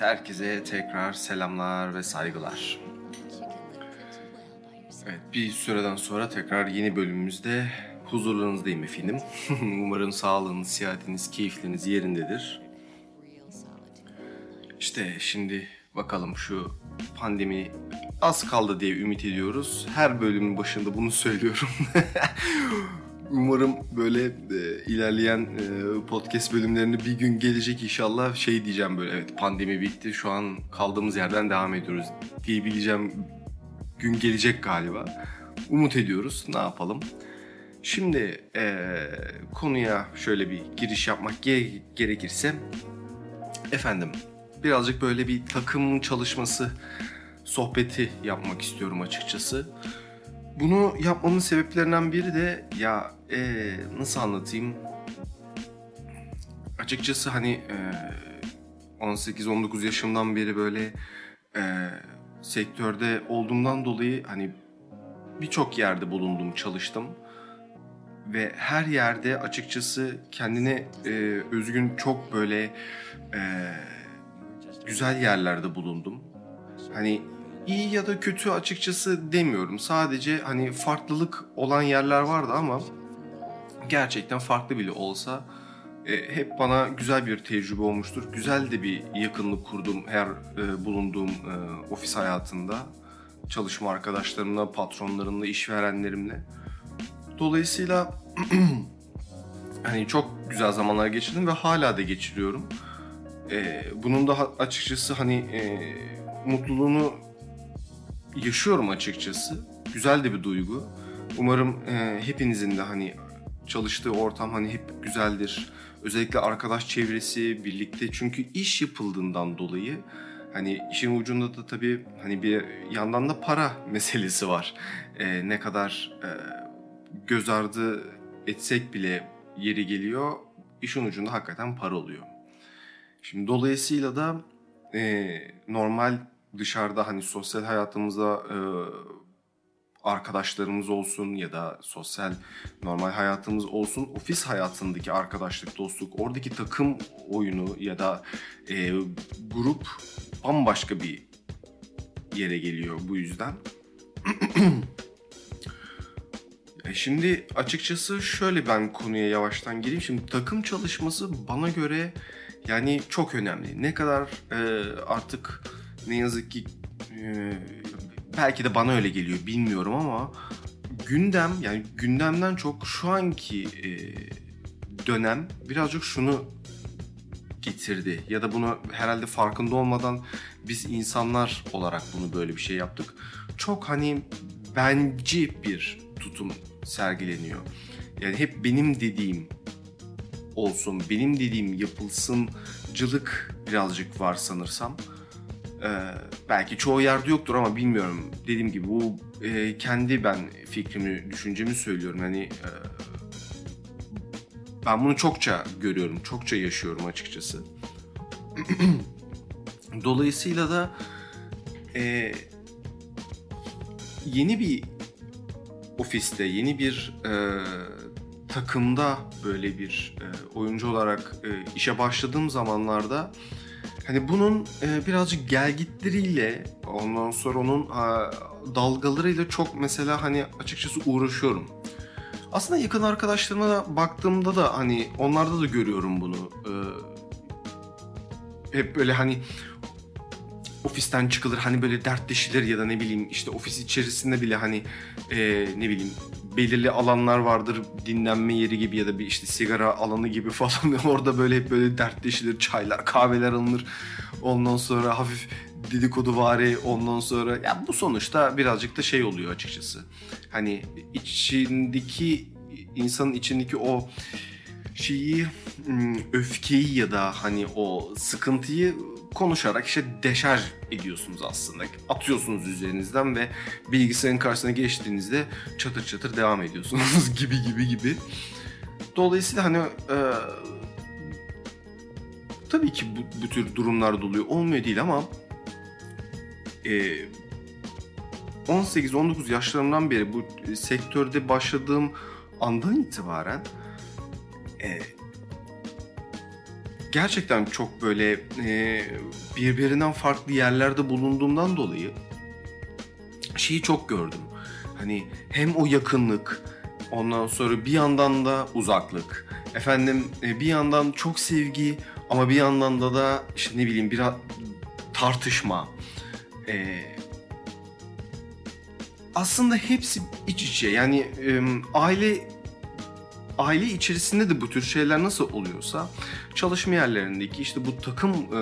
Herkese tekrar selamlar ve saygılar. Evet, bir süreden sonra tekrar yeni bölümümüzde huzurlarınızdayım efendim. Umarım sağlığınız, sıhhatiniz, keyifleriniz yerindedir. İşte şimdi bakalım şu pandemi az kaldı diye ümit ediyoruz. Her bölümün başında bunu söylüyorum. Umarım böyle e, ilerleyen e, podcast bölümlerinde bir gün gelecek inşallah şey diyeceğim böyle evet pandemi bitti şu an kaldığımız yerden devam ediyoruz diyebileceğim gün gelecek galiba. Umut ediyoruz ne yapalım. Şimdi e, konuya şöyle bir giriş yapmak ge- gerekirse efendim birazcık böyle bir takım çalışması sohbeti yapmak istiyorum açıkçası. Bunu yapmamın sebeplerinden biri de ya ee, nasıl anlatayım? Açıkçası hani e, 18-19 yaşımdan beri böyle e, sektörde olduğumdan dolayı hani birçok yerde bulundum, çalıştım. Ve her yerde açıkçası kendine e, özgün çok böyle e, güzel yerlerde bulundum. Hani iyi ya da kötü açıkçası demiyorum. Sadece hani farklılık olan yerler vardı ama gerçekten farklı bile olsa e, hep bana güzel bir tecrübe olmuştur. Güzel de bir yakınlık kurdum her e, bulunduğum e, ofis hayatında. Çalışma arkadaşlarımla, patronlarımla, işverenlerimle. Dolayısıyla hani çok güzel zamanlar geçirdim ve hala da geçiriyorum. E, bunun da açıkçası hani e, mutluluğunu yaşıyorum açıkçası. Güzel de bir duygu. Umarım e, hepinizin de hani çalıştığı ortam hani hep güzeldir. Özellikle arkadaş çevresi birlikte çünkü iş yapıldığından dolayı hani işin ucunda da tabii hani bir yandan da para meselesi var. E, ne kadar e, göz ardı etsek bile yeri geliyor işin ucunda hakikaten para oluyor. Şimdi dolayısıyla da e, normal dışarıda hani sosyal hayatımızda e, arkadaşlarımız olsun ya da sosyal normal hayatımız olsun ofis hayatındaki arkadaşlık, dostluk, oradaki takım oyunu ya da e, grup bambaşka bir yere geliyor bu yüzden. e şimdi açıkçası şöyle ben konuya yavaştan gireyim. Şimdi takım çalışması bana göre yani çok önemli. Ne kadar e, artık ne yazık ki e, belki de bana öyle geliyor bilmiyorum ama gündem yani gündemden çok şu anki e, dönem birazcık şunu getirdi ya da bunu herhalde farkında olmadan biz insanlar olarak bunu böyle bir şey yaptık. Çok hani benci bir tutum sergileniyor. Yani hep benim dediğim olsun, benim dediğim yapılsıncılık birazcık var sanırsam. Ee, belki çoğu yerde yoktur ama bilmiyorum. Dediğim gibi bu e, kendi ben fikrimi, düşüncemi söylüyorum. Hani e, ben bunu çokça görüyorum, çokça yaşıyorum açıkçası. Dolayısıyla da e, yeni bir ofiste, yeni bir e, takımda böyle bir e, oyuncu olarak e, işe başladığım zamanlarda Hani bunun e, birazcık gelgitleriyle ondan sonra onun e, dalgalarıyla çok mesela hani açıkçası uğraşıyorum. Aslında yakın arkadaşlarıma da baktığımda da hani onlarda da görüyorum bunu. E, hep böyle hani ofisten çıkılır hani böyle dertleşilir ya da ne bileyim işte ofis içerisinde bile hani e, ne bileyim belirli alanlar vardır dinlenme yeri gibi ya da bir işte sigara alanı gibi falan. Orada böyle hep böyle dertleşilir çaylar kahveler alınır. Ondan sonra hafif dedikodu vari ondan sonra ya bu sonuçta birazcık da şey oluyor açıkçası. Hani içindeki insanın içindeki o şeyi öfkeyi ya da hani o sıkıntıyı konuşarak işte deşarj ediyorsunuz aslında. Atıyorsunuz üzerinizden ve bilgisayarın karşısına geçtiğinizde çatır çatır devam ediyorsunuz gibi gibi gibi. Dolayısıyla hani e, tabii ki bu, bu tür durumlar oluyor. Olmuyor değil ama e, 18-19 yaşlarımdan beri bu sektörde başladığım andan itibaren e, gerçekten çok böyle e, birbirinden farklı yerlerde bulunduğumdan dolayı şeyi çok gördüm. Hani hem o yakınlık, ondan sonra bir yandan da uzaklık. Efendim e, bir yandan çok sevgi ama bir yandan da da işte ne bileyim biraz tartışma. E, aslında hepsi iç içe. Yani e, aile aile içerisinde de bu tür şeyler nasıl oluyorsa çalışma yerlerindeki işte bu takım e,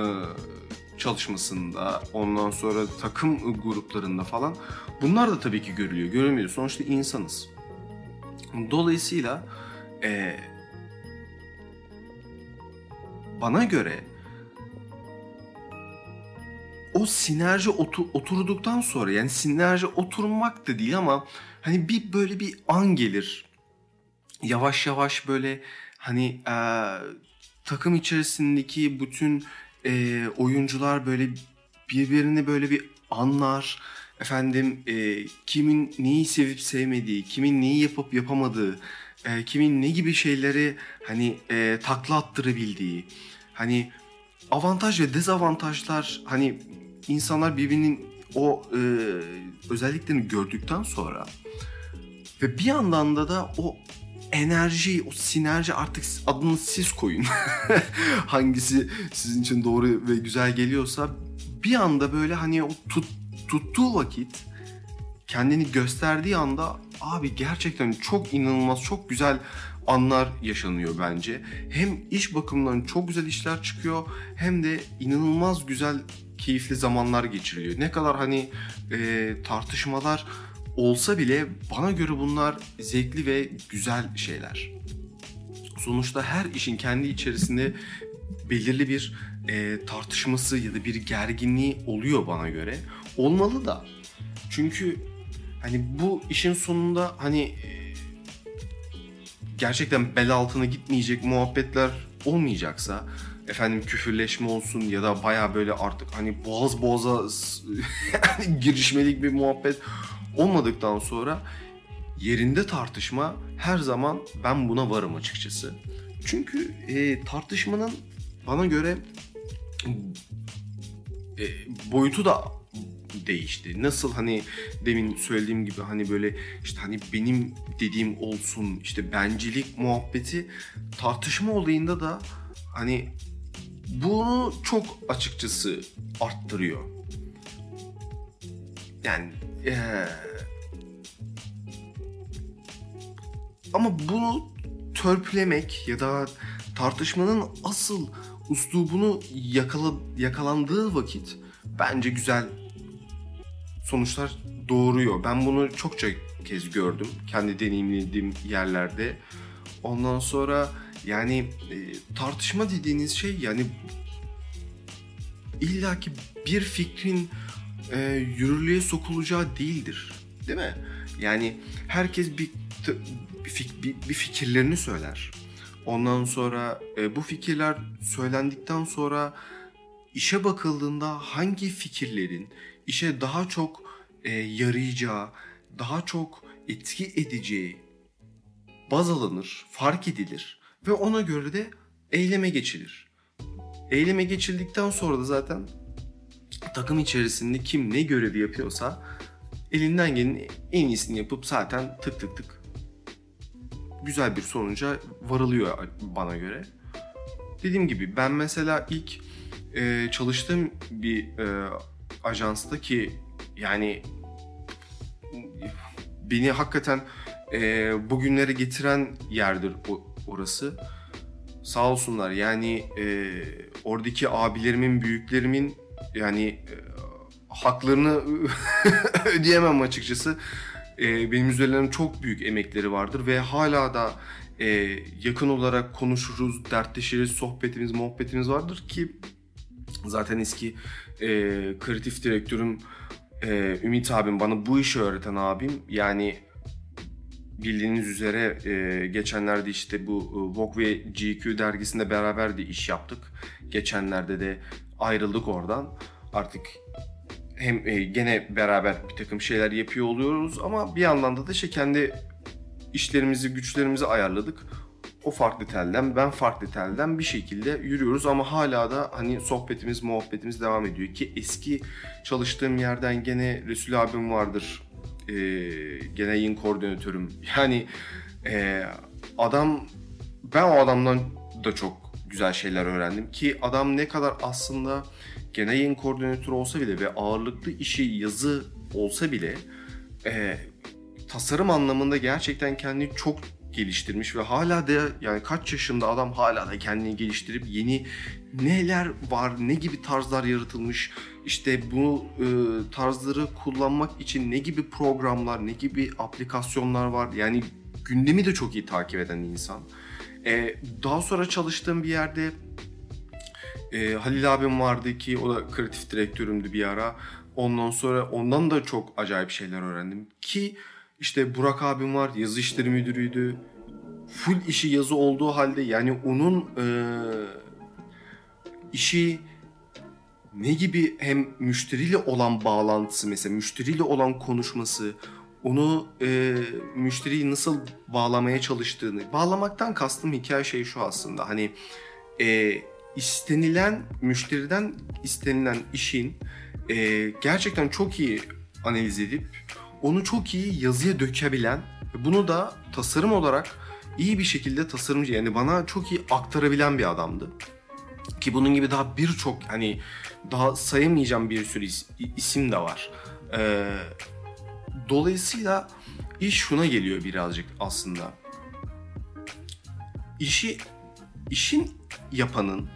çalışmasında ondan sonra takım gruplarında falan bunlar da tabii ki görülüyor. Görülmüyor. Sonuçta insanız. Dolayısıyla e, bana göre o sinerji otur, oturduktan sonra yani sinerji oturmak da değil ama hani bir böyle bir an gelir. Yavaş yavaş böyle hani e, takım içerisindeki bütün e, oyuncular böyle birbirini böyle bir anlar. Efendim e, kimin neyi sevip sevmediği, kimin neyi yapıp yapamadığı, e, kimin ne gibi şeyleri hani e, takla attırabildiği, hani avantaj ve dezavantajlar hani insanlar birbirinin o e, özelliklerini gördükten sonra ve bir yandan da da o enerji, o sinerji artık adını siz koyun. Hangisi sizin için doğru ve güzel geliyorsa bir anda böyle hani o tut, tuttuğu vakit kendini gösterdiği anda abi gerçekten çok inanılmaz, çok güzel anlar yaşanıyor bence. Hem iş bakımından çok güzel işler çıkıyor hem de inanılmaz güzel keyifli zamanlar geçiriliyor. Ne kadar hani e, tartışmalar olsa bile bana göre bunlar zevkli ve güzel şeyler. Sonuçta her işin kendi içerisinde belirli bir e, tartışması ya da bir gerginliği oluyor bana göre. Olmalı da. Çünkü hani bu işin sonunda hani e, gerçekten bel altına gitmeyecek muhabbetler olmayacaksa efendim küfürleşme olsun ya da baya böyle artık hani boğaz boğaza girişmelik bir muhabbet olmadıktan sonra yerinde tartışma her zaman ben buna varım açıkçası. Çünkü e, tartışmanın bana göre e, boyutu da değişti. Nasıl hani demin söylediğim gibi hani böyle işte hani benim dediğim olsun işte bencilik muhabbeti tartışma olayında da hani bunu çok açıkçası arttırıyor. Yani ee, ama bunu törpülemek ya da tartışmanın asıl uslubunu yakala, yakalandığı vakit bence güzel sonuçlar doğuruyor. Ben bunu çokça kez gördüm kendi deneyimlediğim yerlerde. Ondan sonra yani e, tartışma dediğiniz şey yani illaki bir fikrin e, yürürlüğe sokulacağı değildir. Değil mi? Yani herkes bir bir, bir fikirlerini söyler. Ondan sonra e, bu fikirler söylendikten sonra işe bakıldığında hangi fikirlerin işe daha çok e, yarayacağı, daha çok etki edeceği baz alınır, fark edilir ve ona göre de eyleme geçilir. Eyleme geçildikten sonra da zaten takım içerisinde kim ne görevi yapıyorsa elinden gelenin en iyisini yapıp zaten tık tık tık güzel bir sonuca varılıyor bana göre. Dediğim gibi ben mesela ilk e, çalıştığım bir e, ajansta ki yani beni hakikaten e, bugünlere getiren yerdir orası. Sağ olsunlar yani e, oradaki abilerimin, büyüklerimin yani e, haklarını ödeyemem açıkçası. E, benim üzerlerine çok büyük emekleri vardır ve hala da e, yakın olarak konuşuruz, dertleşiriz, sohbetimiz, muhabbetimiz vardır ki zaten eski e, kreatif direktörüm e, Ümit abim bana bu işi öğreten abim yani bildiğiniz üzere e, geçenlerde işte bu e, Vogue ve GQ dergisinde beraber de iş yaptık. Geçenlerde de ayrıldık oradan. Artık hem e, gene beraber bir takım şeyler yapıyor oluyoruz ama bir yandan da işte kendi işlerimizi, güçlerimizi ayarladık. o farklı telden, ben farklı telden bir şekilde yürüyoruz ama hala da hani sohbetimiz, muhabbetimiz devam ediyor ki eski çalıştığım yerden gene Resul abim vardır. Ee, gene yayın koordinatörüm. Yani e, adam ben o adamdan da çok güzel şeyler öğrendim ki adam ne kadar aslında gene yayın koordinatörü olsa bile ve ağırlıklı işi yazı olsa bile e, tasarım anlamında gerçekten kendini çok geliştirmiş ve hala da yani kaç yaşında adam hala da kendini geliştirip yeni neler var, ne gibi tarzlar yaratılmış, işte bu e, tarzları kullanmak için ne gibi programlar, ne gibi aplikasyonlar var. Yani gündemi de çok iyi takip eden insan. E, daha sonra çalıştığım bir yerde e, Halil abim vardı ki o da kreatif direktörümdü bir ara. Ondan sonra ondan da çok acayip şeyler öğrendim ki işte Burak abim var yazı işleri müdürüydü. Full işi yazı olduğu halde yani onun e, işi ne gibi hem müşteriyle olan bağlantısı mesela müşteriyle olan konuşması onu e, müşteriyi nasıl bağlamaya çalıştığını bağlamaktan kastım hikaye şey şu aslında hani e, istenilen müşteriden istenilen işin e, gerçekten çok iyi analiz edip onu çok iyi yazıya dökebilen bunu da tasarım olarak iyi bir şekilde tasarımcı yani bana çok iyi aktarabilen bir adamdı. Ki bunun gibi daha birçok hani daha sayamayacağım bir sürü is- isim de var. Ee, dolayısıyla iş şuna geliyor birazcık aslında. İşi işin yapanın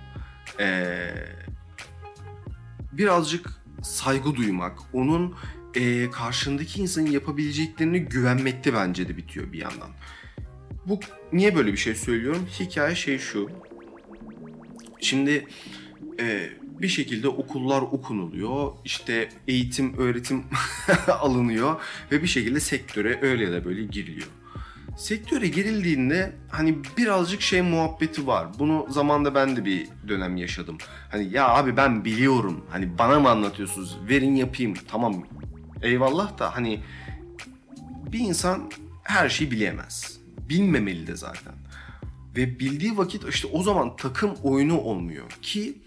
ee, birazcık saygı duymak, onun e, karşındaki insanın yapabileceklerini güvenmekte bence de bitiyor bir yandan. Bu niye böyle bir şey söylüyorum? Hikaye şey şu. Şimdi e, bir şekilde okullar okunuluyor. işte eğitim, öğretim alınıyor ve bir şekilde sektöre öyle ya da böyle giriliyor. Sektöre girildiğinde hani birazcık şey muhabbeti var. Bunu zamanda ben de bir dönem yaşadım. Hani ya abi ben biliyorum. Hani bana mı anlatıyorsunuz? Verin yapayım. Tamam eyvallah da hani bir insan her şeyi bilemez. Bilmemeli de zaten. Ve bildiği vakit işte o zaman takım oyunu olmuyor ki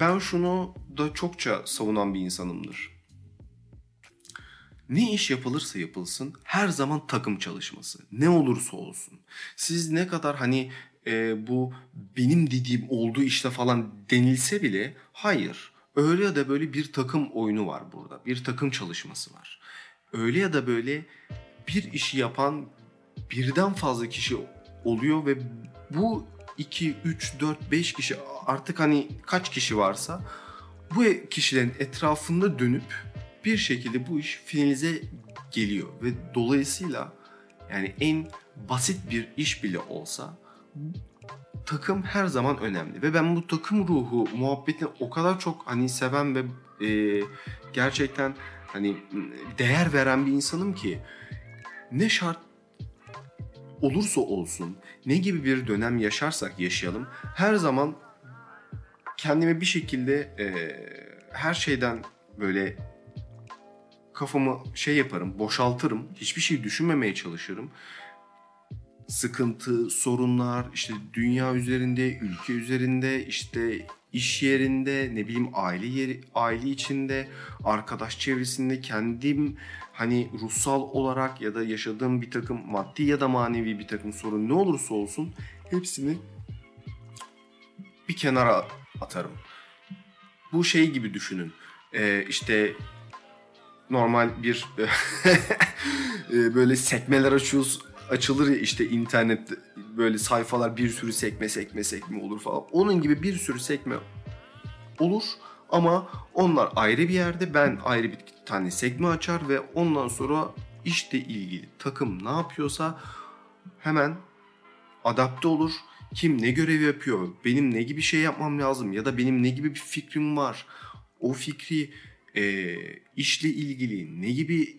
ben şunu da çokça savunan bir insanımdır. Ne iş yapılırsa yapılsın her zaman takım çalışması. Ne olursa olsun. Siz ne kadar hani e, bu benim dediğim olduğu işte falan denilse bile hayır. Öyle ya da böyle bir takım oyunu var burada. Bir takım çalışması var. Öyle ya da böyle bir işi yapan birden fazla kişi oluyor ve bu 2, 3, 4, 5 kişi artık hani kaç kişi varsa bu kişilerin etrafında dönüp bir şekilde bu iş finalize geliyor. Ve dolayısıyla yani en basit bir iş bile olsa takım her zaman önemli. Ve ben bu takım ruhu muhabbetini o kadar çok hani seven ve e, gerçekten hani değer veren bir insanım ki ne şart olursa olsun ne gibi bir dönem yaşarsak yaşayalım her zaman kendime bir şekilde e, her şeyden böyle kafamı şey yaparım, boşaltırım. Hiçbir şey düşünmemeye çalışırım. Sıkıntı, sorunlar, işte dünya üzerinde, ülke üzerinde, işte iş yerinde, ne bileyim aile yeri, aile içinde, arkadaş çevresinde kendim hani ruhsal olarak ya da yaşadığım bir takım maddi ya da manevi bir takım sorun ne olursa olsun hepsini bir kenara atarım. Bu şey gibi düşünün. Ee, işte normal bir e, böyle sekmeler açıyoruz açılır ya işte internet böyle sayfalar bir sürü sekme sekme sekme olur falan. Onun gibi bir sürü sekme olur ama onlar ayrı bir yerde ben ayrı bir tane sekme açar ve ondan sonra işle ilgili takım ne yapıyorsa hemen adapte olur. Kim ne görev yapıyor, benim ne gibi şey yapmam lazım ya da benim ne gibi bir fikrim var. O fikri e, işle ilgili ne gibi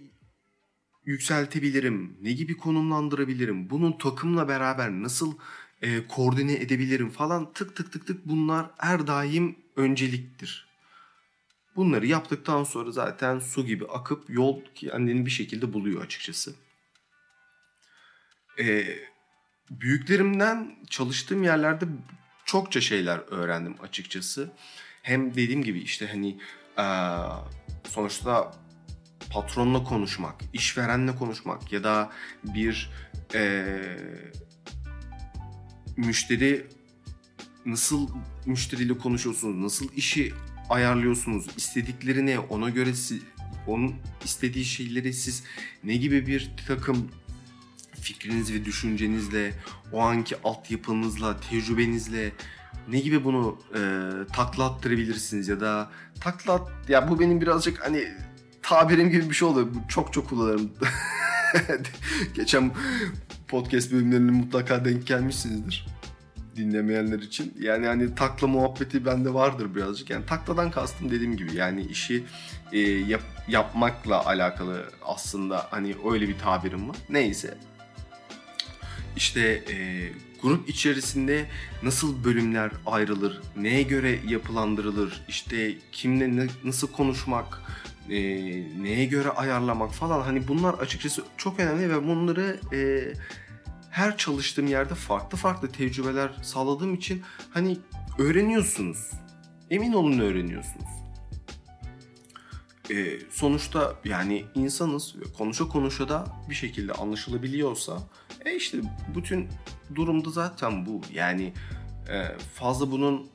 yükseltebilirim, ne gibi konumlandırabilirim, bunun takımla beraber nasıl e, koordine edebilirim falan tık tık tık tık bunlar her daim önceliktir. Bunları yaptıktan sonra zaten su gibi akıp yol kendini bir şekilde buluyor açıkçası. Ee, büyüklerimden çalıştığım yerlerde çokça şeyler öğrendim açıkçası. Hem dediğim gibi işte hani sonuçta patronla konuşmak, işverenle konuşmak ya da bir e, müşteri nasıl müşteriyle konuşuyorsunuz, nasıl işi ayarlıyorsunuz, istediklerini ona göre onun istediği şeyleri siz ne gibi bir takım fikriniz ve düşüncenizle, o anki altyapınızla, tecrübenizle ne gibi bunu e, takla attırabilirsiniz ya da takla ya bu benim birazcık hani tabirim gibi bir şey oluyor. Çok çok kullanırım. Geçen podcast bölümlerine mutlaka denk gelmişsinizdir dinlemeyenler için. Yani hani takla muhabbeti bende vardır birazcık. Yani takladan kastım dediğim gibi yani işi e, yap, yapmakla alakalı aslında hani öyle bir tabirim var. Neyse. İşte e, grup içerisinde nasıl bölümler ayrılır, neye göre yapılandırılır, işte kimle ne, nasıl konuşmak, e, neye göre ayarlamak falan hani bunlar açıkçası çok önemli ve bunları e, her çalıştığım yerde farklı farklı tecrübeler sağladığım için hani öğreniyorsunuz. Emin olun öğreniyorsunuz. Ee, sonuçta yani insanız ve konuşa konuşa da bir şekilde anlaşılabiliyorsa e işte bütün durumda zaten bu. Yani e, fazla bunun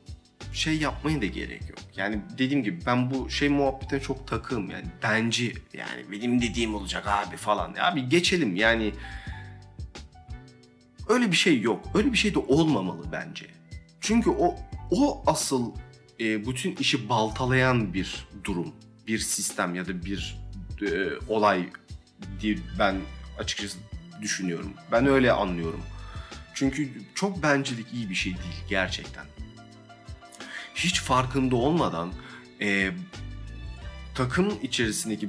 şey yapmaya da gerek yok. Yani dediğim gibi ben bu şey muhabbetine çok takığım yani bence yani benim dediğim olacak abi falan. Abi geçelim yani öyle bir şey yok. Öyle bir şey de olmamalı bence. Çünkü o o asıl e, bütün işi baltalayan bir durum, bir sistem ya da bir e, olay diye ben açıkçası düşünüyorum. Ben öyle anlıyorum. Çünkü çok bencilik iyi bir şey değil gerçekten. Hiç farkında olmadan e, takım içerisindeki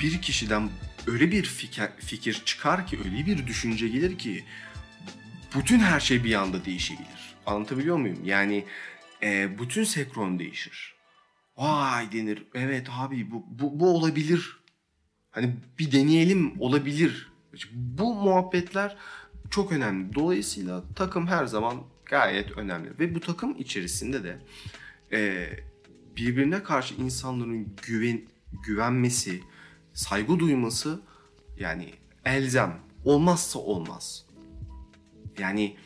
bir kişiden öyle bir fikir, fikir çıkar ki, öyle bir düşünce gelir ki bütün her şey bir anda değişebilir. Anlatabiliyor muyum? Yani e, bütün sekron değişir. Vay denir. Evet abi bu, bu, bu olabilir. Hani bir deneyelim olabilir. Bu muhabbetler çok önemli. Dolayısıyla takım her zaman gayet önemli. Ve bu takım içerisinde de e, birbirine karşı insanların güven güvenmesi, saygı duyması yani elzem. Olmazsa olmaz. Yani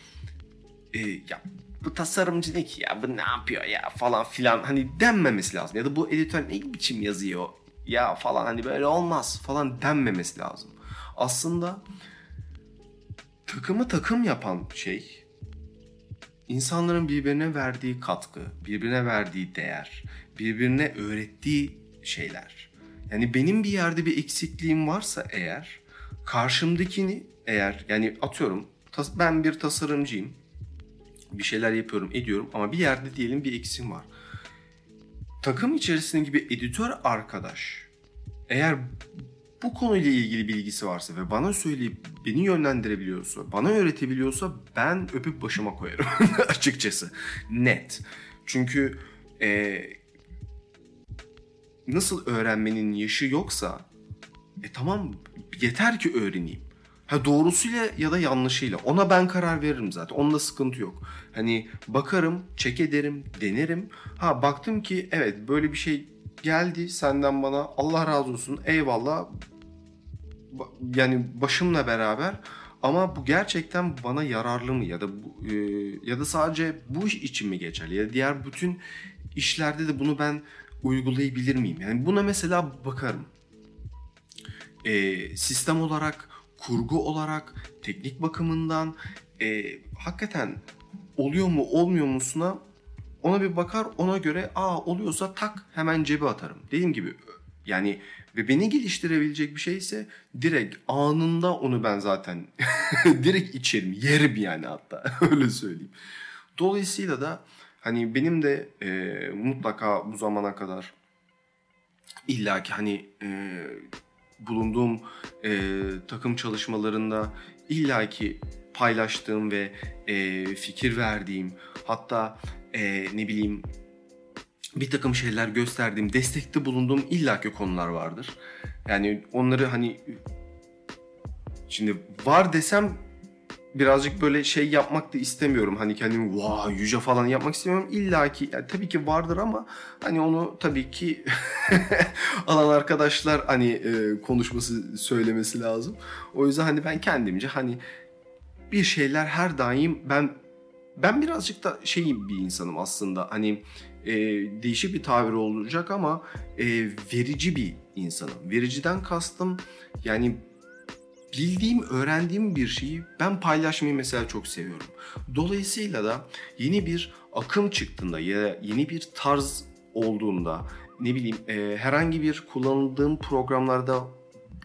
e, ya bu tasarımcı ne ki ya bu ne yapıyor ya falan filan hani denmemesi lazım. Ya da bu editör ne biçim yazıyor ya falan hani böyle olmaz falan denmemesi lazım. Aslında takımı takım yapan şey insanların birbirine verdiği katkı, birbirine verdiği değer, birbirine öğrettiği şeyler. Yani benim bir yerde bir eksikliğim varsa eğer karşımdakini eğer yani atıyorum ben bir tasarımcıyım. Bir şeyler yapıyorum, ediyorum ama bir yerde diyelim bir eksim var. Takım içerisinde gibi editör arkadaş eğer bu konuyla ilgili bilgisi varsa ve bana söyleyip beni yönlendirebiliyorsa, bana öğretebiliyorsa ben öpüp başıma koyarım açıkçası. Net. Çünkü e, nasıl öğrenmenin yaşı yoksa e tamam yeter ki öğreneyim. Ha doğrusuyla ya da yanlışıyla. Ona ben karar veririm zaten. Onda sıkıntı yok. Hani bakarım, çek ederim, denerim. Ha baktım ki evet böyle bir şey geldi senden bana. Allah razı olsun. Eyvallah. Yani başımla beraber ama bu gerçekten bana yararlı mı ya da bu, e, ya da sadece bu iş için mi geçerli ya da diğer bütün işlerde de bunu ben uygulayabilir miyim? Yani buna mesela bakarım. E, sistem olarak kurgu olarak, teknik bakımından e, hakikaten oluyor mu olmuyor musuna ona bir bakar ona göre aa oluyorsa tak hemen cebe atarım. Dediğim gibi yani ve beni geliştirebilecek bir şeyse direkt anında onu ben zaten direkt içerim yerim yani hatta öyle söyleyeyim. Dolayısıyla da hani benim de e, mutlaka bu zamana kadar illaki hani e, bulunduğum e, takım çalışmalarında illaki paylaştığım ve e, fikir verdiğim hatta e, ne bileyim bir takım şeyler gösterdiğim, destekte bulunduğum illaki konular vardır. Yani onları hani şimdi var desem birazcık böyle şey yapmak da istemiyorum. Hani kendimi vaa yüce falan yapmak istemiyorum. İlla ki yani tabii ki vardır ama hani onu tabii ki alan arkadaşlar hani e, konuşması söylemesi lazım. O yüzden hani ben kendimce hani bir şeyler her daim ben ben birazcık da şey bir insanım aslında. Hani e, değişik bir tabir olacak ama e, verici bir insanım. Vericiden kastım yani bildiğim, öğrendiğim bir şeyi ben paylaşmayı mesela çok seviyorum. Dolayısıyla da yeni bir akım çıktığında ya yeni bir tarz olduğunda ne bileyim e, herhangi bir kullanıldığım programlarda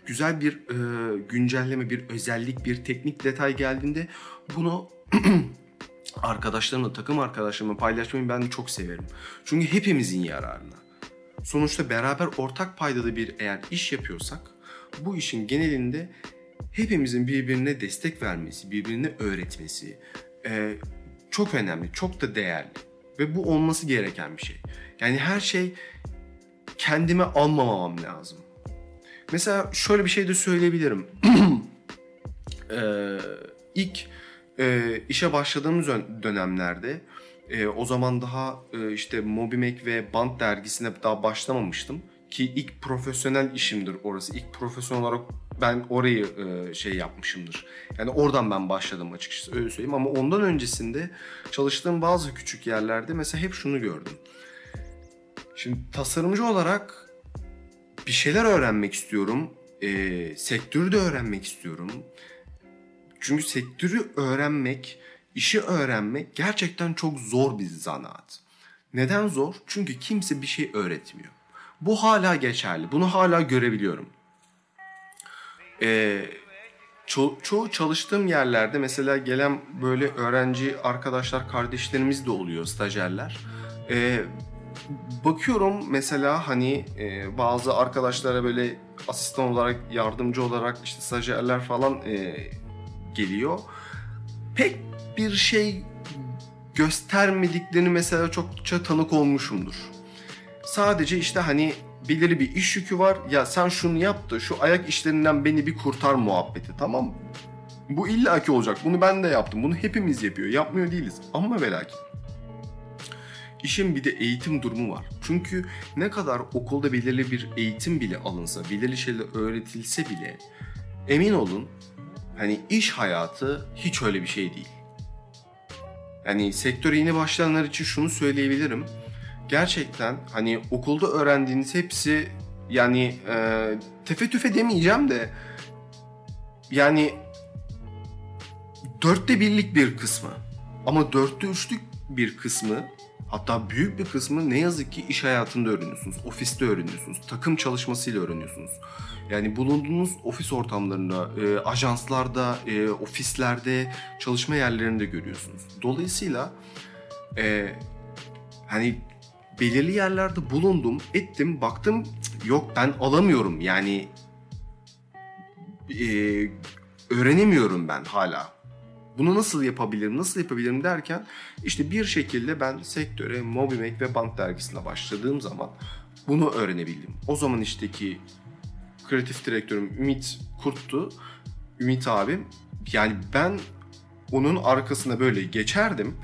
güzel bir e, güncelleme, bir özellik, bir teknik detay geldiğinde bunu arkadaşlarımla, takım arkadaşlarımla paylaşmayı ben çok severim. Çünkü hepimizin yararına. Sonuçta beraber ortak paydada bir eğer iş yapıyorsak bu işin genelinde hepimizin birbirine destek vermesi, birbirine öğretmesi e, çok önemli, çok da değerli. Ve bu olması gereken bir şey. Yani her şey kendime almamam lazım. Mesela şöyle bir şey de söyleyebilirim. ee, ilk e, işe başladığımız dönemlerde e, o zaman daha e, işte Mobimek ve Band dergisine daha başlamamıştım. Ki ilk profesyonel işimdir orası. İlk profesyonel olarak ben orayı e, şey yapmışımdır. Yani oradan ben başladım açıkçası öyle söyleyeyim. Ama ondan öncesinde çalıştığım bazı küçük yerlerde mesela hep şunu gördüm. Şimdi tasarımcı olarak bir şeyler öğrenmek istiyorum. E, sektörü de öğrenmek istiyorum. Çünkü sektörü öğrenmek, işi öğrenmek gerçekten çok zor bir zanaat. Neden zor? Çünkü kimse bir şey öğretmiyor. Bu hala geçerli. Bunu hala görebiliyorum. Ee, ço- çoğu çalıştığım yerlerde mesela gelen böyle öğrenci arkadaşlar, kardeşlerimiz de oluyor, stajyerler. Ee, bakıyorum mesela hani e, bazı arkadaşlara böyle asistan olarak, yardımcı olarak işte stajyerler falan e, geliyor. Pek bir şey göstermediklerini mesela çokça tanık olmuşumdur. Sadece işte hani belirli bir iş yükü var. Ya sen şunu yap da şu ayak işlerinden beni bir kurtar muhabbeti tamam mı? Bu illaki olacak. Bunu ben de yaptım. Bunu hepimiz yapıyor. Yapmıyor değiliz. Ama ve lakin. İşin bir de eğitim durumu var. Çünkü ne kadar okulda belirli bir eğitim bile alınsa, belirli şeyler öğretilse bile emin olun hani iş hayatı hiç öyle bir şey değil. Yani sektöre yeni başlayanlar için şunu söyleyebilirim. Gerçekten hani okulda öğrendiğiniz hepsi yani e, tefe tüfe demeyeceğim de yani dörtte birlik bir kısmı ama dörtte üçlük bir kısmı Hatta büyük bir kısmı ne yazık ki iş hayatında öğreniyorsunuz, ofiste öğreniyorsunuz, takım çalışmasıyla öğreniyorsunuz. Yani bulunduğunuz ofis ortamlarında, e, ajanslarda, e, ofislerde, çalışma yerlerinde görüyorsunuz. Dolayısıyla e, hani belirli yerlerde bulundum, ettim, baktım yok ben alamıyorum. Yani e, öğrenemiyorum ben hala. Bunu nasıl yapabilirim, nasıl yapabilirim derken işte bir şekilde ben sektöre Mobimek ve Band dergisine başladığım zaman bunu öğrenebildim. O zaman işteki kreatif direktörüm Ümit Kurt'tu. Ümit abim. Yani ben onun arkasına böyle geçerdim.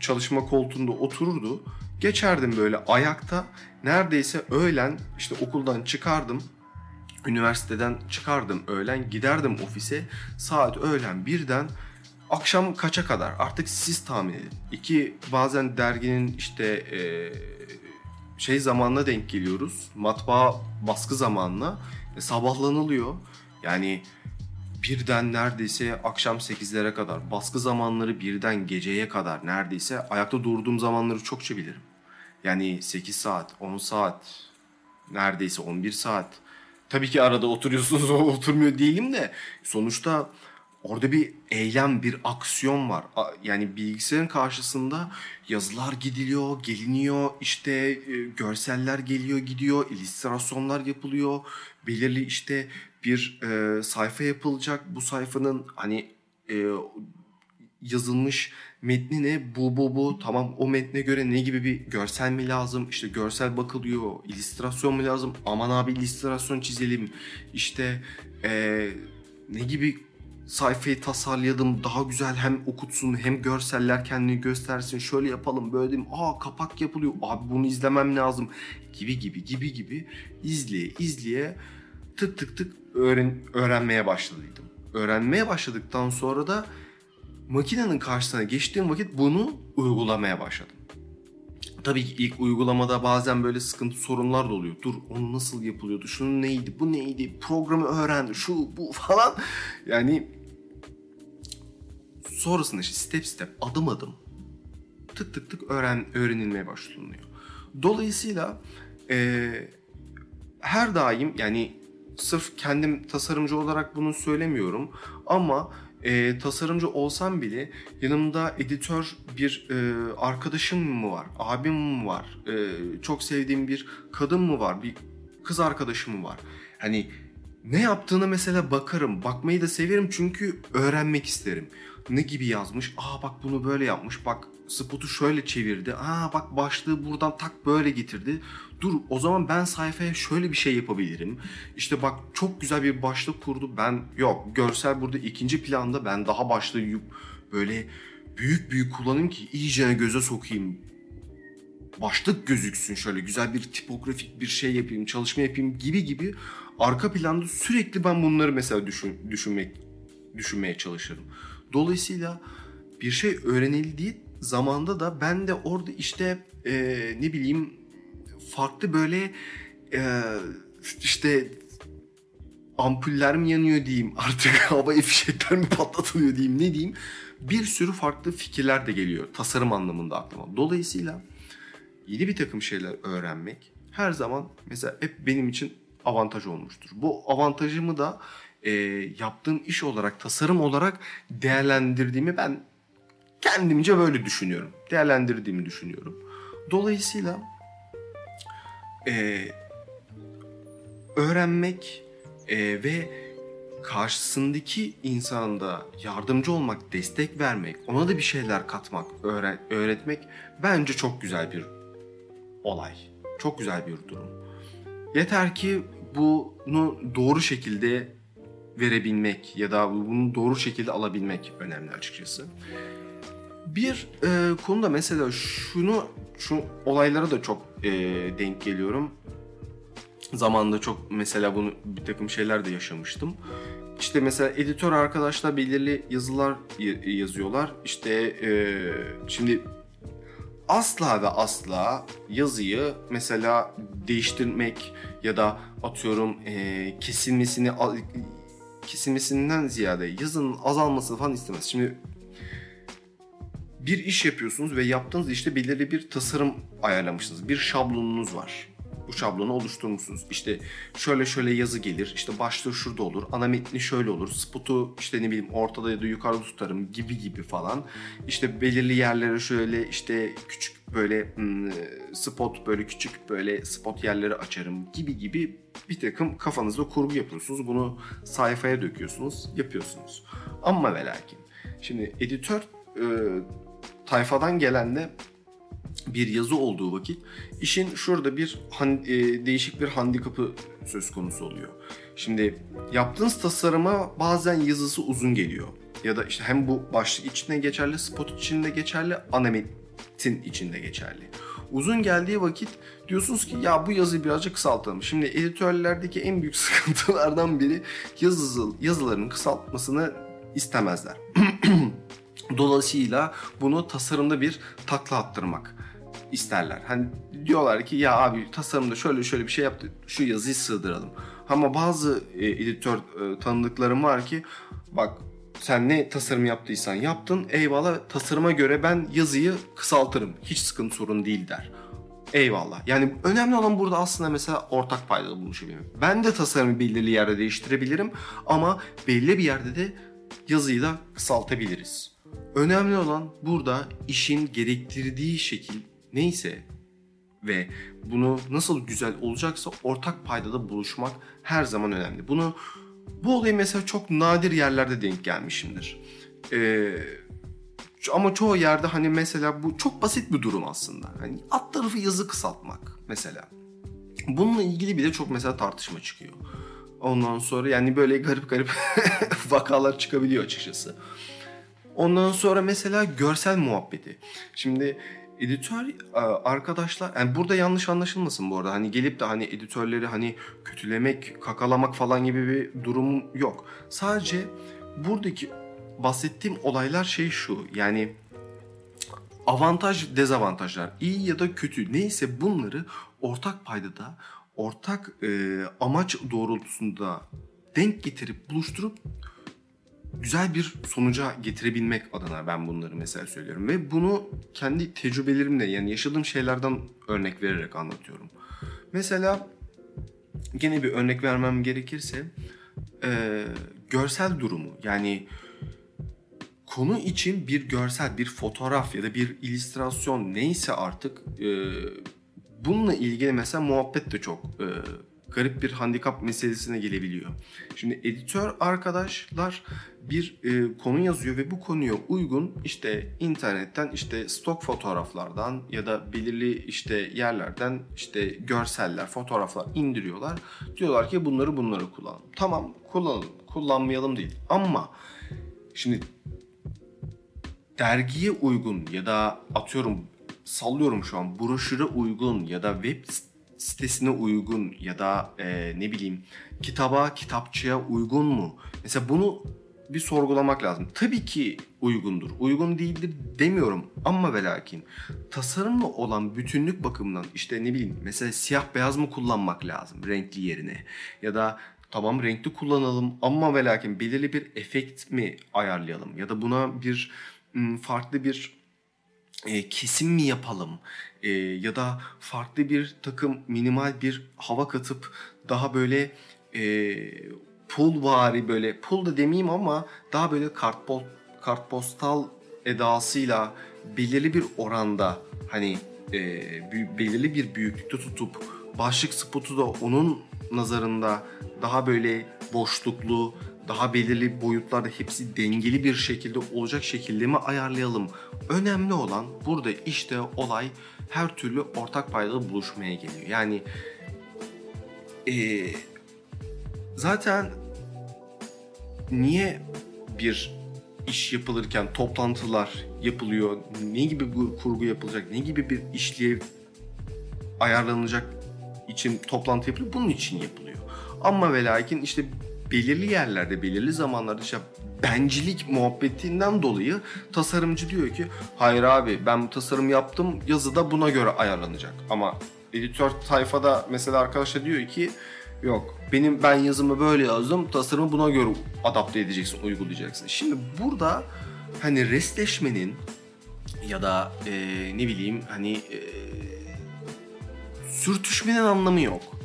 Çalışma koltuğunda otururdu. Geçerdim böyle ayakta. Neredeyse öğlen işte okuldan çıkardım. Üniversiteden çıkardım öğlen giderdim ofise. Saat öğlen birden akşam kaça kadar artık siz tahmin edin. İki bazen derginin işte e, şey zamanına denk geliyoruz. Matbaa baskı zamanına sabahlanılıyor. Yani birden neredeyse akşam 8'lere kadar baskı zamanları birden geceye kadar neredeyse ayakta durduğum zamanları çokça bilirim. Yani 8 saat, 10 saat, neredeyse 11 saat. Tabii ki arada oturuyorsunuz, oturmuyor değilim de sonuçta Orada bir eylem, bir aksiyon var. Yani bilgisayarın karşısında yazılar gidiliyor, geliniyor, işte e, görseller geliyor, gidiyor, illüstrasyonlar yapılıyor. Belirli işte bir e, sayfa yapılacak. Bu sayfanın hani e, yazılmış metni ne? Bu bu bu. Tamam o metne göre ne gibi bir görsel mi lazım? İşte görsel bakılıyor. illüstrasyon mu lazım? Aman abi illüstrasyon çizelim. İşte e, ne gibi sayfayı tasarladım daha güzel hem okutsun hem görseller kendini göstersin şöyle yapalım böyle diyeyim aa kapak yapılıyor abi bunu izlemem lazım gibi gibi gibi gibi izleye izleye tık tık tık öğren öğrenmeye başladıydım. Öğrenmeye başladıktan sonra da makinenin karşısına geçtiğim vakit bunu uygulamaya başladım. Tabii ki ilk uygulamada bazen böyle sıkıntı sorunlar da oluyor. Dur onu nasıl yapılıyordu? Şunun neydi? Bu neydi? Programı öğren. Şu bu falan. Yani sonrasında işte step step adım adım tık tık tık öğren öğrenilmeye başlanıyor. Dolayısıyla e, her daim yani sırf kendim tasarımcı olarak bunu söylemiyorum ama e, tasarımcı olsam bile yanımda editör bir e, arkadaşım mı var, abim mi var, e, çok sevdiğim bir kadın mı var, bir kız arkadaşım mı var? Hani ne yaptığını mesela bakarım, bakmayı da severim çünkü öğrenmek isterim. Ne gibi yazmış? Aa bak bunu böyle yapmış. Bak spotu şöyle çevirdi. Aa bak başlığı buradan tak böyle getirdi. Dur o zaman ben sayfaya şöyle bir şey yapabilirim. İşte bak çok güzel bir başlık kurdu. Ben yok görsel burada ikinci planda ben daha başlığı böyle büyük büyük kullanayım ki iyice göze sokayım. Başlık gözüksün şöyle güzel bir tipografik bir şey yapayım, çalışma yapayım gibi gibi arka planda sürekli ben bunları mesela düşün, düşünmek düşünmeye çalışırım. Dolayısıyla bir şey öğrenildiği zamanda da ben de orada işte e, ne bileyim farklı böyle e, işte ampuller mi yanıyor diyeyim artık havai fişekler mi patlatılıyor diyeyim ne diyeyim bir sürü farklı fikirler de geliyor tasarım anlamında aklıma. Dolayısıyla yeni bir takım şeyler öğrenmek her zaman mesela hep benim için avantaj olmuştur. Bu avantajımı da e, yaptığım iş olarak, tasarım olarak değerlendirdiğimi ben kendimce böyle düşünüyorum. Değerlendirdiğimi düşünüyorum. Dolayısıyla e, öğrenmek e, ve karşısındaki insanda yardımcı olmak, destek vermek, ona da bir şeyler katmak, öğren öğretmek bence çok güzel bir olay. Çok güzel bir durum. Yeter ki bunu doğru şekilde verebilmek ya da bunu doğru şekilde alabilmek önemli açıkçası. Bir e, konuda mesela şunu şu olaylara da çok e, denk geliyorum. Zamanında çok mesela bunu bir takım şeyler de yaşamıştım. İşte mesela editör arkadaşlar belirli yazılar yazıyorlar. İşte e, şimdi asla ve asla yazıyı mesela değiştirmek ya da atıyorum e, kesilmesini kesilmesinden ziyade yazının azalmasını falan istemez. Şimdi bir iş yapıyorsunuz ve yaptığınız işte belirli bir tasarım ayarlamışsınız. Bir şablonunuz var. Bu şablonu oluşturmuşsunuz. İşte şöyle şöyle yazı gelir. İşte başlığı şurada olur. Ana metni şöyle olur. Spotu işte ne bileyim ortada ya da yukarıda tutarım gibi gibi falan. İşte belirli yerlere şöyle işte küçük böyle hmm, spot böyle küçük böyle spot yerleri açarım gibi gibi bir takım kafanızda kurgu yapıyorsunuz. Bunu sayfaya döküyorsunuz, yapıyorsunuz. Ama ve lakin şimdi editör e, tayfadan gelen de bir yazı olduğu vakit işin şurada bir han, e, değişik bir handikapı söz konusu oluyor. Şimdi yaptığınız tasarıma bazen yazısı uzun geliyor. Ya da işte hem bu başlık içinde geçerli, spot içinde geçerli, ana metin içinde geçerli. Uzun geldiği vakit diyorsunuz ki ya bu yazıyı birazcık kısaltalım. Şimdi editörlerdeki en büyük sıkıntılardan biri yazı, yazıların kısaltmasını istemezler. Dolayısıyla bunu tasarımda bir takla attırmak isterler. Hani diyorlar ki ya abi tasarımda şöyle şöyle bir şey yaptı şu yazıyı sığdıralım. Ama bazı e, editör e, tanıdıklarım var ki bak sen ne tasarım yaptıysan yaptın eyvallah tasarıma göre ben yazıyı kısaltırım. Hiç sıkıntı sorun değil der. Eyvallah. Yani önemli olan burada aslında mesela ortak paydada buluşabilmek. Ben de tasarımı belirli yerde değiştirebilirim ama belli bir yerde de yazıyı da kısaltabiliriz. Önemli olan burada işin gerektirdiği şekil neyse ve bunu nasıl güzel olacaksa ortak paydada buluşmak her zaman önemli. Bunu bu olayı mesela çok nadir yerlerde denk gelmişimdir. Ee, ama çoğu yerde hani mesela bu çok basit bir durum aslında. Hani alt tarafı yazı kısaltmak mesela. Bununla ilgili bile çok mesela tartışma çıkıyor. Ondan sonra yani böyle garip garip vakalar çıkabiliyor açıkçası. Ondan sonra mesela görsel muhabbeti. Şimdi editör e, arkadaşlar yani burada yanlış anlaşılmasın bu arada. Hani gelip de hani editörleri hani kötülemek, kakalamak falan gibi bir durum yok. Sadece buradaki bahsettiğim olaylar şey şu. Yani avantaj, dezavantajlar, iyi ya da kötü neyse bunları ortak paydada, ortak e, amaç doğrultusunda denk getirip buluşturup güzel bir sonuca getirebilmek adına ben bunları mesela söylüyorum. Ve bunu kendi tecrübelerimle yani yaşadığım şeylerden örnek vererek anlatıyorum. Mesela gene bir örnek vermem gerekirse e, görsel durumu yani konu için bir görsel, bir fotoğraf ya da bir illüstrasyon neyse artık e, bununla ilgili mesela muhabbet de çok e, garip bir handikap meselesine gelebiliyor. Şimdi editör arkadaşlar bir e, konu yazıyor ve bu konuya uygun işte internetten işte stok fotoğraflardan ya da belirli işte yerlerden işte görseller, fotoğraflar indiriyorlar. Diyorlar ki bunları bunları kullanalım. Tamam kullanalım, kullanmayalım değil. Ama şimdi dergiye uygun ya da atıyorum sallıyorum şu an broşüre uygun ya da web sitesine uygun ya da e, ne bileyim kitaba, kitapçıya uygun mu? Mesela bunu bir sorgulamak lazım. Tabii ki uygundur. Uygun değildir demiyorum ama ve lakin tasarımla olan bütünlük bakımından işte ne bileyim mesela siyah beyaz mı kullanmak lazım renkli yerine ya da tamam renkli kullanalım ama ve lakin belirli bir efekt mi ayarlayalım ya da buna bir farklı bir e, kesim mi yapalım? E, ya da farklı bir takım minimal bir hava katıp daha böyle e, pul vari böyle pul da demeyeyim ama daha böyle kartpol, kartpostal edasıyla belirli bir oranda hani e, belirli bir büyüklükte tutup başlık spotu da onun nazarında daha böyle boşluklu daha belirli boyutlarda hepsi dengeli bir şekilde olacak şekilde mi ayarlayalım? Önemli olan burada işte olay her türlü ortak paydada buluşmaya geliyor. Yani ee, zaten niye bir iş yapılırken toplantılar yapılıyor, ne gibi bir kurgu yapılacak, ne gibi bir işlev ayarlanacak için toplantı yapılıyor, bunun için yapılıyor. Ama ve lakin işte belirli yerlerde, belirli zamanlarda işte bencilik muhabbetinden dolayı tasarımcı diyor ki hayır abi ben bu tasarım yaptım yazıda buna göre ayarlanacak. Ama editör tayfada mesela arkadaşlar diyor ki yok benim ben yazımı böyle yazdım tasarımı buna göre adapte edeceksin uygulayacaksın. Şimdi burada hani restleşmenin ya da e, ne bileyim hani e, sürtüşmenin anlamı yok.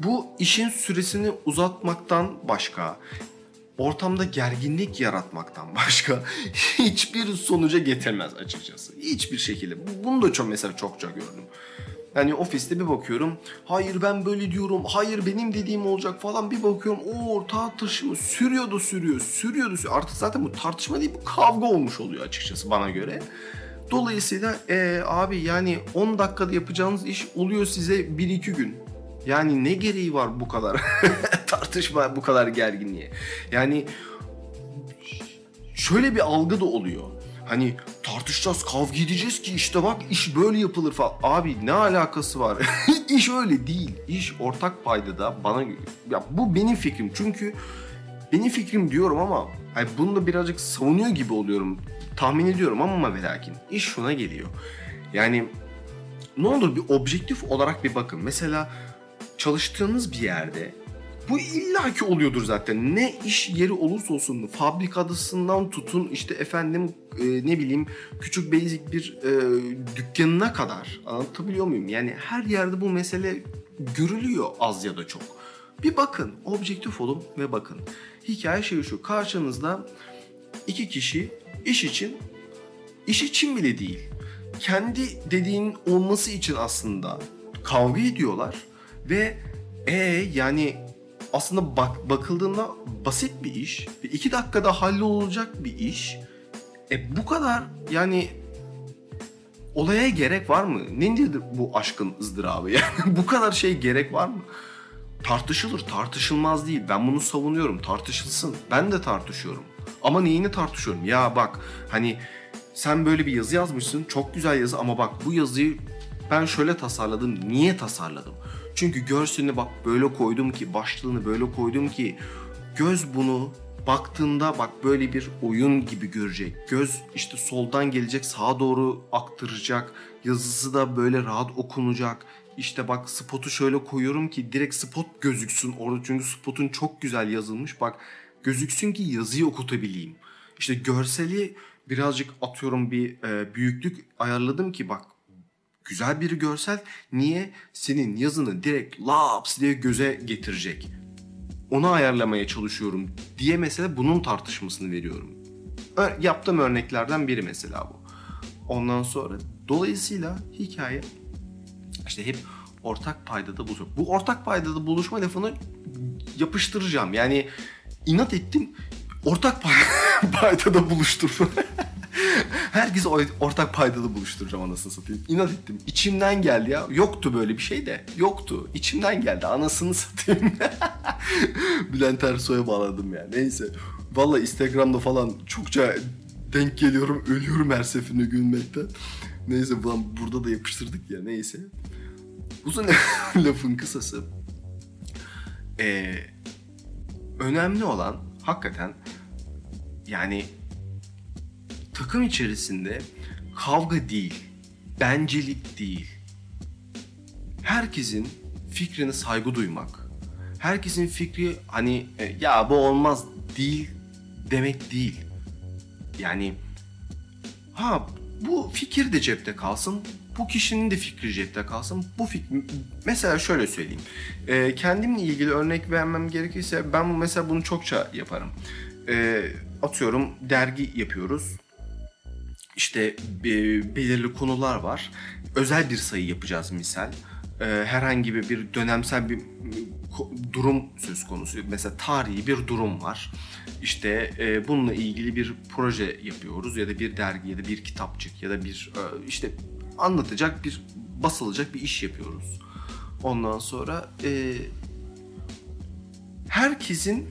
Bu işin süresini uzatmaktan başka, ortamda gerginlik yaratmaktan başka hiçbir sonuca getirmez açıkçası. Hiçbir şekilde. Bunu da çok mesela çokça gördüm. Yani ofiste bir bakıyorum. Hayır ben böyle diyorum. Hayır benim dediğim olacak falan. Bir bakıyorum o tartışma sürüyordu sürüyor. Sürüyordu sürüyor. Artık zaten bu tartışma değil bu kavga olmuş oluyor açıkçası bana göre. Dolayısıyla e, abi yani 10 dakikada yapacağınız iş oluyor size 1-2 gün. Yani ne gereği var bu kadar tartışma, bu kadar gerginliğe? Yani şöyle bir algı da oluyor. Hani tartışacağız, kavga edeceğiz ki işte bak iş böyle yapılır falan. Abi ne alakası var? İş öyle değil. İş ortak paydada bana ya bu benim fikrim. Çünkü benim fikrim diyorum ama hani bunu da birazcık savunuyor gibi oluyorum. Tahmin ediyorum ama ve lakin iş şuna geliyor. Yani ne olur bir objektif olarak bir bakın. Mesela çalıştığınız bir yerde bu illaki oluyordur zaten. Ne iş yeri olursa olsun fabrikadasından tutun işte efendim e, ne bileyim küçük basic bir e, dükkanına kadar anlatabiliyor muyum? Yani her yerde bu mesele görülüyor az ya da çok. Bir bakın, objektif olun ve bakın. Hikaye şey şu, karşınızda iki kişi iş için, iş için bile değil, kendi dediğin olması için aslında kavga ediyorlar ve e yani aslında bak bakıldığında basit bir iş ve iki dakikada hallolacak bir iş. E bu kadar yani olaya gerek var mı? Nedir bu aşkın ızdırabı? Yani bu kadar şey gerek var mı? tartışılır, tartışılmaz değil. Ben bunu savunuyorum, tartışılsın. Ben de tartışıyorum. Ama neyini tartışıyorum? Ya bak hani sen böyle bir yazı yazmışsın, çok güzel yazı ama bak bu yazıyı ben şöyle tasarladım. Niye tasarladım? Çünkü görselini bak böyle koydum ki, başlığını böyle koydum ki göz bunu baktığında bak böyle bir oyun gibi görecek. Göz işte soldan gelecek sağa doğru aktaracak. Yazısı da böyle rahat okunacak. İşte bak spotu şöyle koyuyorum ki direkt spot gözüksün orada çünkü spotun çok güzel yazılmış. Bak gözüksün ki yazıyı okutabileyim. İşte görseli birazcık atıyorum bir e, büyüklük ayarladım ki bak güzel bir görsel niye senin yazını direkt laps diye göze getirecek. Onu ayarlamaya çalışıyorum diye mesela bunun tartışmasını veriyorum. Yaptığım örneklerden biri mesela bu. Ondan sonra dolayısıyla hikaye işte hep ortak paydada buluşma. Bu ortak paydada buluşma lafını yapıştıracağım. Yani inat ettim ortak pay- paydada buluşturma. Herkesi ortak paydada buluşturacağım anasını satayım. İnat ettim. İçimden geldi ya. Yoktu böyle bir şey de. Yoktu. İçimden geldi. Anasını satayım. Bülent Ersoy'a bağladım ya. Neyse. Valla Instagram'da falan çokça denk geliyorum. Ölüyorum her seferinde gülmekten. Neyse burada da yapıştırdık ya. Neyse. Uzun lafın kısası. Ee, önemli olan hakikaten yani takım içerisinde kavga değil, bencelik değil. Herkesin fikrine saygı duymak. Herkesin fikri hani e, ya bu olmaz değil demek değil. Yani ha bu fikir de cepte kalsın. Bu kişinin de fikri cepte kalsın. Bu fikir mesela şöyle söyleyeyim. E, kendimle ilgili örnek vermem gerekirse ben mesela bunu çokça yaparım. E, atıyorum dergi yapıyoruz işte belirli konular var. Özel bir sayı yapacağız misal. E, herhangi bir dönemsel bir durum söz konusu. Mesela tarihi bir durum var. İşte e, bununla ilgili bir proje yapıyoruz ya da bir dergi ya da bir kitapçık ya da bir e, işte anlatacak bir basılacak bir iş yapıyoruz. Ondan sonra e, herkesin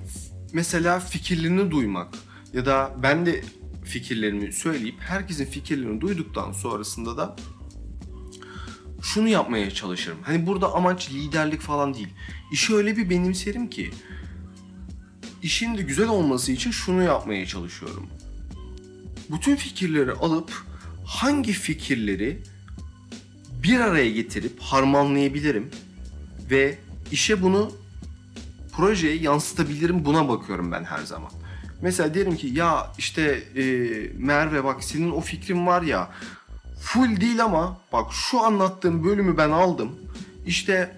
mesela fikirlerini duymak ya da ben de fikirlerimi söyleyip herkesin fikirlerini duyduktan sonrasında da şunu yapmaya çalışırım. Hani burada amaç liderlik falan değil. İşi öyle bir benimserim ki işin de güzel olması için şunu yapmaya çalışıyorum. Bütün fikirleri alıp hangi fikirleri bir araya getirip harmanlayabilirim ve işe bunu projeye yansıtabilirim buna bakıyorum ben her zaman. Mesela derim ki ya işte e, Merve bak senin o fikrin var ya full değil ama bak şu anlattığım bölümü ben aldım. İşte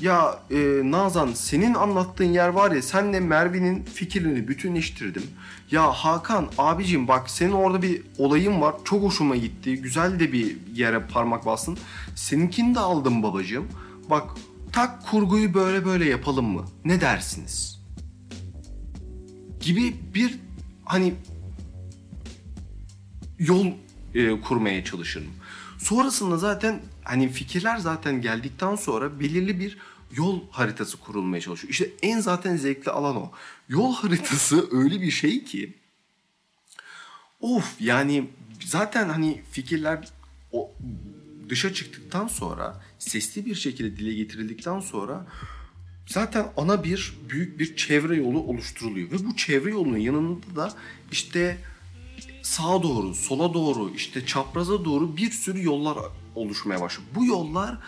ya e, Nazan senin anlattığın yer var ya senle Merve'nin fikrini bütünleştirdim. Ya Hakan abicim bak senin orada bir olayın var çok hoşuma gitti. Güzel de bir yere parmak bastın. Seninkini de aldım babacığım. Bak tak kurguyu böyle böyle yapalım mı? Ne dersiniz? Gibi bir hani yol e, kurmaya çalışırım. Sonrasında zaten hani fikirler zaten geldikten sonra belirli bir yol haritası kurulmaya çalışıyor. İşte en zaten zevkli alan o. Yol haritası öyle bir şey ki of yani zaten hani fikirler o dışa çıktıktan sonra sesli bir şekilde dile getirildikten sonra zaten ana bir büyük bir çevre yolu oluşturuluyor. Ve bu çevre yolunun yanında da işte sağa doğru, sola doğru, işte çapraza doğru bir sürü yollar oluşmaya başlıyor. Bu yollar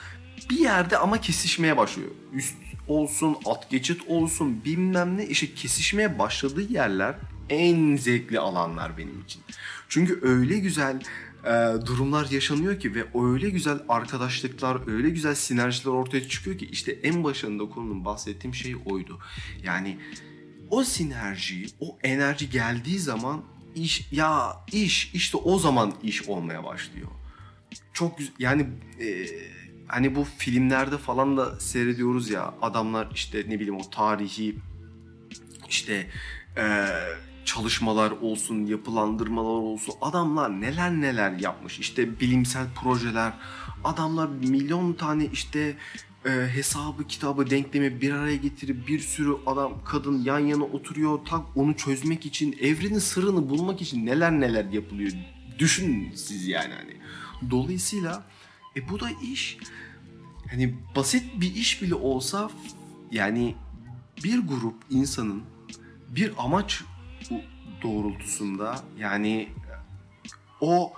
bir yerde ama kesişmeye başlıyor. Üst olsun, at geçit olsun bilmem ne işte kesişmeye başladığı yerler en zevkli alanlar benim için. Çünkü öyle güzel e, durumlar yaşanıyor ki ve öyle güzel arkadaşlıklar, öyle güzel sinerjiler ortaya çıkıyor ki işte en başında konunun bahsettiğim şey oydu. Yani o sinerji, o enerji geldiği zaman iş ya iş işte o zaman iş olmaya başlıyor. Çok yani e, hani bu filmlerde falan da seyrediyoruz ya adamlar işte ne bileyim o tarihi işte e, çalışmalar olsun, yapılandırmalar olsun. Adamlar neler neler yapmış. İşte bilimsel projeler. Adamlar milyon tane işte e, hesabı, kitabı, denklemi bir araya getirip bir sürü adam, kadın yan yana oturuyor. Tak onu çözmek için, evrenin sırrını bulmak için neler neler yapılıyor. Düşünün siz yani hani. Dolayısıyla e bu da iş hani basit bir iş bile olsa yani bir grup insanın bir amaç doğrultusunda yani o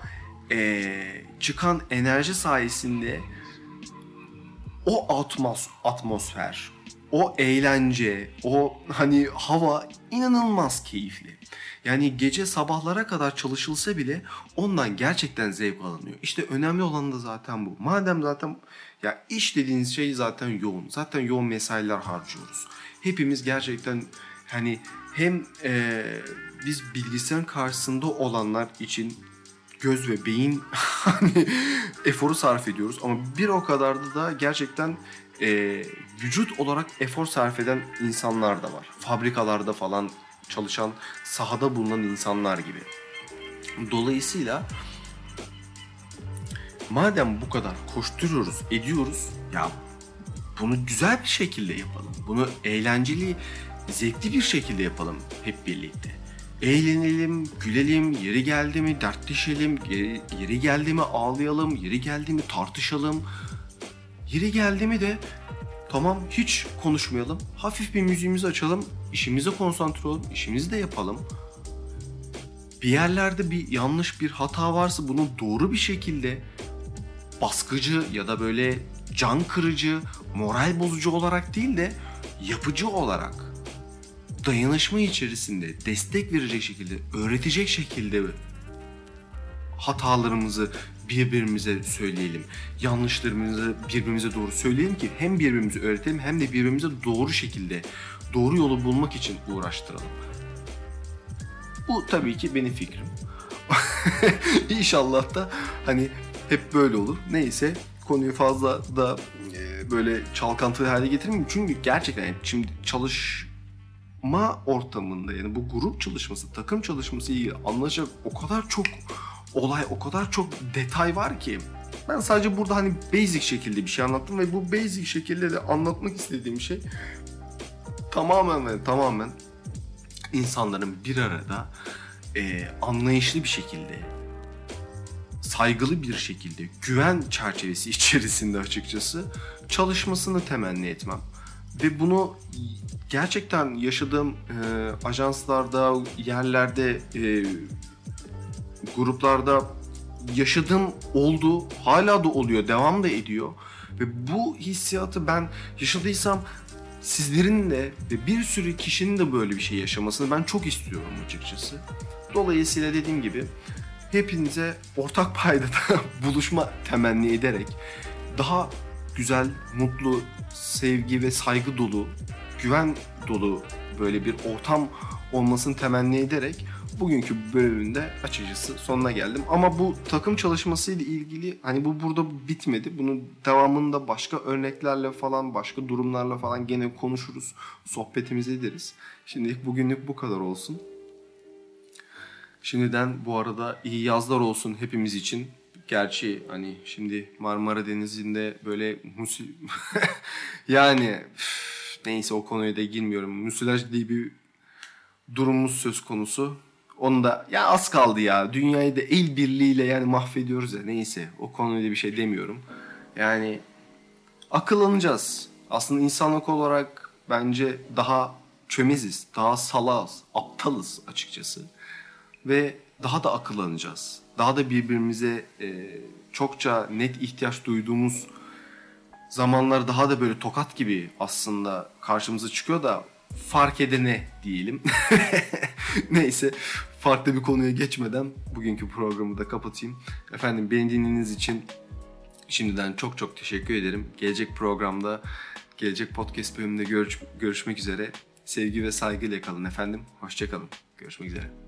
e, çıkan enerji sayesinde o atmos atmosfer, o eğlence, o hani hava inanılmaz keyifli. Yani gece sabahlara kadar çalışılsa bile ondan gerçekten zevk alınıyor. İşte önemli olan da zaten bu. Madem zaten ya iş dediğiniz şey zaten yoğun. Zaten yoğun mesailer harcıyoruz. Hepimiz gerçekten hani hem e, biz bilgisayarın karşısında olanlar için göz ve beyin hani eforu sarf ediyoruz ama bir o kadar da, da gerçekten e, vücut olarak efor sarf eden insanlar da var. Fabrikalarda falan çalışan, sahada bulunan insanlar gibi. Dolayısıyla madem bu kadar koşturuyoruz, ediyoruz ya bunu güzel bir şekilde yapalım. Bunu eğlenceli, zevkli bir şekilde yapalım hep birlikte. Eğlenelim, gülelim, yeri geldi mi dertleşelim, yeri, geldi mi ağlayalım, yeri geldi mi tartışalım. Yeri geldi mi de tamam hiç konuşmayalım. Hafif bir müziğimizi açalım, işimize konsantre olalım, işimizi de yapalım. Bir yerlerde bir yanlış bir hata varsa bunu doğru bir şekilde baskıcı ya da böyle can kırıcı, moral bozucu olarak değil de yapıcı olarak dayanışma içerisinde destek verecek şekilde, öğretecek şekilde hatalarımızı birbirimize söyleyelim. Yanlışlarımızı birbirimize doğru söyleyelim ki hem birbirimizi öğretelim hem de birbirimize doğru şekilde doğru yolu bulmak için uğraştıralım. Bu tabii ki benim fikrim. İnşallah da hani hep böyle olur. Neyse konuyu fazla da e, böyle çalkantılı hale getirmeyeyim. Çünkü gerçekten şimdi çalışma ortamında yani bu grup çalışması, takım çalışması ilgili anlaşacak o kadar çok olay, o kadar çok detay var ki ben sadece burada hani basic şekilde bir şey anlattım ve bu basic şekilde de anlatmak istediğim şey tamamen ve tamamen insanların bir arada e, anlayışlı bir şekilde saygılı bir şekilde güven çerçevesi içerisinde açıkçası çalışmasını temenni etmem. Ve bunu gerçekten yaşadığım e, ajanslarda, yerlerde, e, gruplarda yaşadığım oldu. Hala da oluyor, devam da ediyor. Ve bu hissiyatı ben yaşadıysam sizlerin de ve bir sürü kişinin de böyle bir şey yaşamasını ben çok istiyorum açıkçası. Dolayısıyla dediğim gibi hepinize ortak paydada buluşma temenni ederek daha güzel, mutlu, sevgi ve saygı dolu, güven dolu böyle bir ortam olmasını temenni ederek bugünkü bölümünde açıkçası sonuna geldim. Ama bu takım çalışması ile ilgili hani bu burada bitmedi. Bunun devamında başka örneklerle falan, başka durumlarla falan gene konuşuruz. Sohbetimizi ederiz. Şimdilik bugünlük bu kadar olsun. Şimdiden bu arada iyi yazlar olsun hepimiz için. Gerçi hani şimdi Marmara Denizi'nde böyle musil... yani üf, neyse o konuya da girmiyorum. Müsilaj diye bir durumumuz söz konusu. Onu da ya az kaldı ya. Dünyayı da el birliğiyle yani mahvediyoruz ya. Neyse o konuda bir şey demiyorum. Yani akıllanacağız. Aslında insanlık olarak bence daha çömeziz, daha salaz, aptalız açıkçası ve daha da akıllanacağız. Daha da birbirimize e, çokça net ihtiyaç duyduğumuz zamanlar daha da böyle tokat gibi aslında karşımıza çıkıyor da fark edene diyelim. Neyse farklı bir konuya geçmeden bugünkü programı da kapatayım. Efendim beni dinlediğiniz için şimdiden çok çok teşekkür ederim. Gelecek programda, gelecek podcast bölümünde görüş, görüşmek üzere. Sevgi ve saygıyla kalın efendim. Hoşçakalın. Görüşmek üzere.